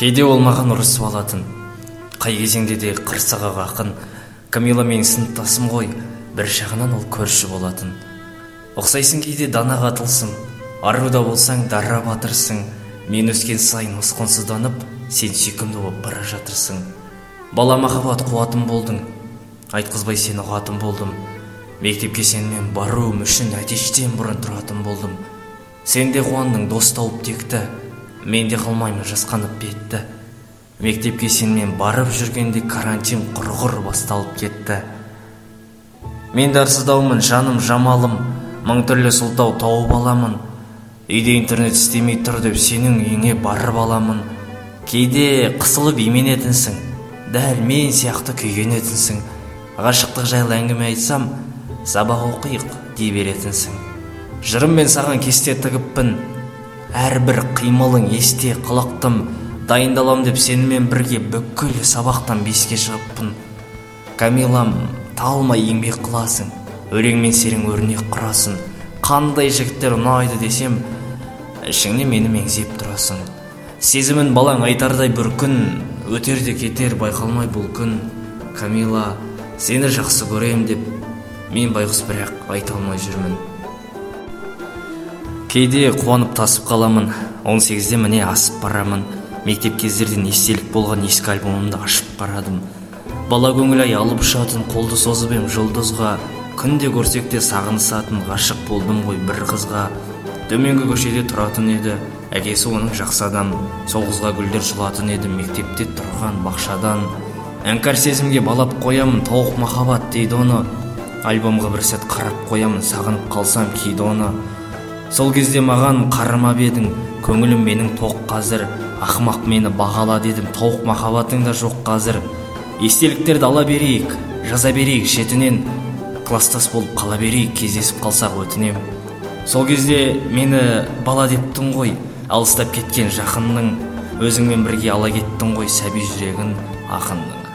кейде ол маған ұрысып алатын. Қай кезеңде де қырсығы ақын. Камила менің сыныптасым ғой. Бір жағынан ол көрші болатын. Ұқсайсың кейде данаға тылсым аруда болсаң дара батырсың. Мен өскен сайын ұсқынсызданып сен сүйкімді болып бара жатырсың. Бала махаббат қуатым болдың. Айтқызбай сені ұғатын болдым. Мектепке сенімен баруым үшін әтештен бұрын тұратын болдым. Сен де қуандың дос тауып текті. Мен де қылмаймын жасқанып бетті мектепке сенімен барып жүргенде карантин құрғыр басталып кетті. Мен дарсыздаумын жаным жамалым. Мың түрлі сылтау тауып аламын. Үйде интернет істемей тұр деп сенің үйіңе барып аламын. Кейде қысылып именетінсің. Дәл мен сияқты күйгенетінсің. Ғашықтық жайлы әңгіме айтсам сабақ оқиық дей беретінсің. Жырым мен саған кесте тігіппін. Әрбір қимылың есте қылықтым дайындалам деп сенімен бірге бүкіл сабақтан беске шығыппын. Камилам талмай еңбек қыласың өлең мен серің өрнек құрасың. Қандай жігіттер ұнайды десем ішіңнен мені меңзеп тұрасың. Сезімін балаң айтардай бір күн өтер де кетер байқалмай бұл күн. Камила сені жақсы көрем деп мен байғұс бірақ айта алмай жүрмін. Кейде қуанып тасып қаламын. 18-де міне асып барамын. Мектеп кездерден естелік болған ескі альбомымды ашып қарадым бала көңіл ай алып ұшатын қолды созып ем жұлдызға. Күнде көрсек те сағынысатын ғашық болдым ғой бір қызға. Төменгі көшеде тұратын еді. Әкесі оның жақсы адам. Сол қызға гүлдер жұлатын еді. Мектепте тұрған бақшадан. Іңкәр сезімге балап қоямын тауық махаббат дейді оны. Альбомға бір сәт қарап қоямын сағынып қалсам кейде оны. Сол кезде маған қарамап едің көңілім менің тоқ қазір. Ақымақ мені бағала дедім тауық махаббатың да жоқ қазір. Естеліктерді ала берейік жаза берейік шетінен. Класстас болып қала берейік кездесіп қалсақ өтінем. Сол кезде мені бала дептің ғой алыстап кеткен жақынның. Өзіңмен бірге ала кеттің ғой сәби жүрегін ақынның.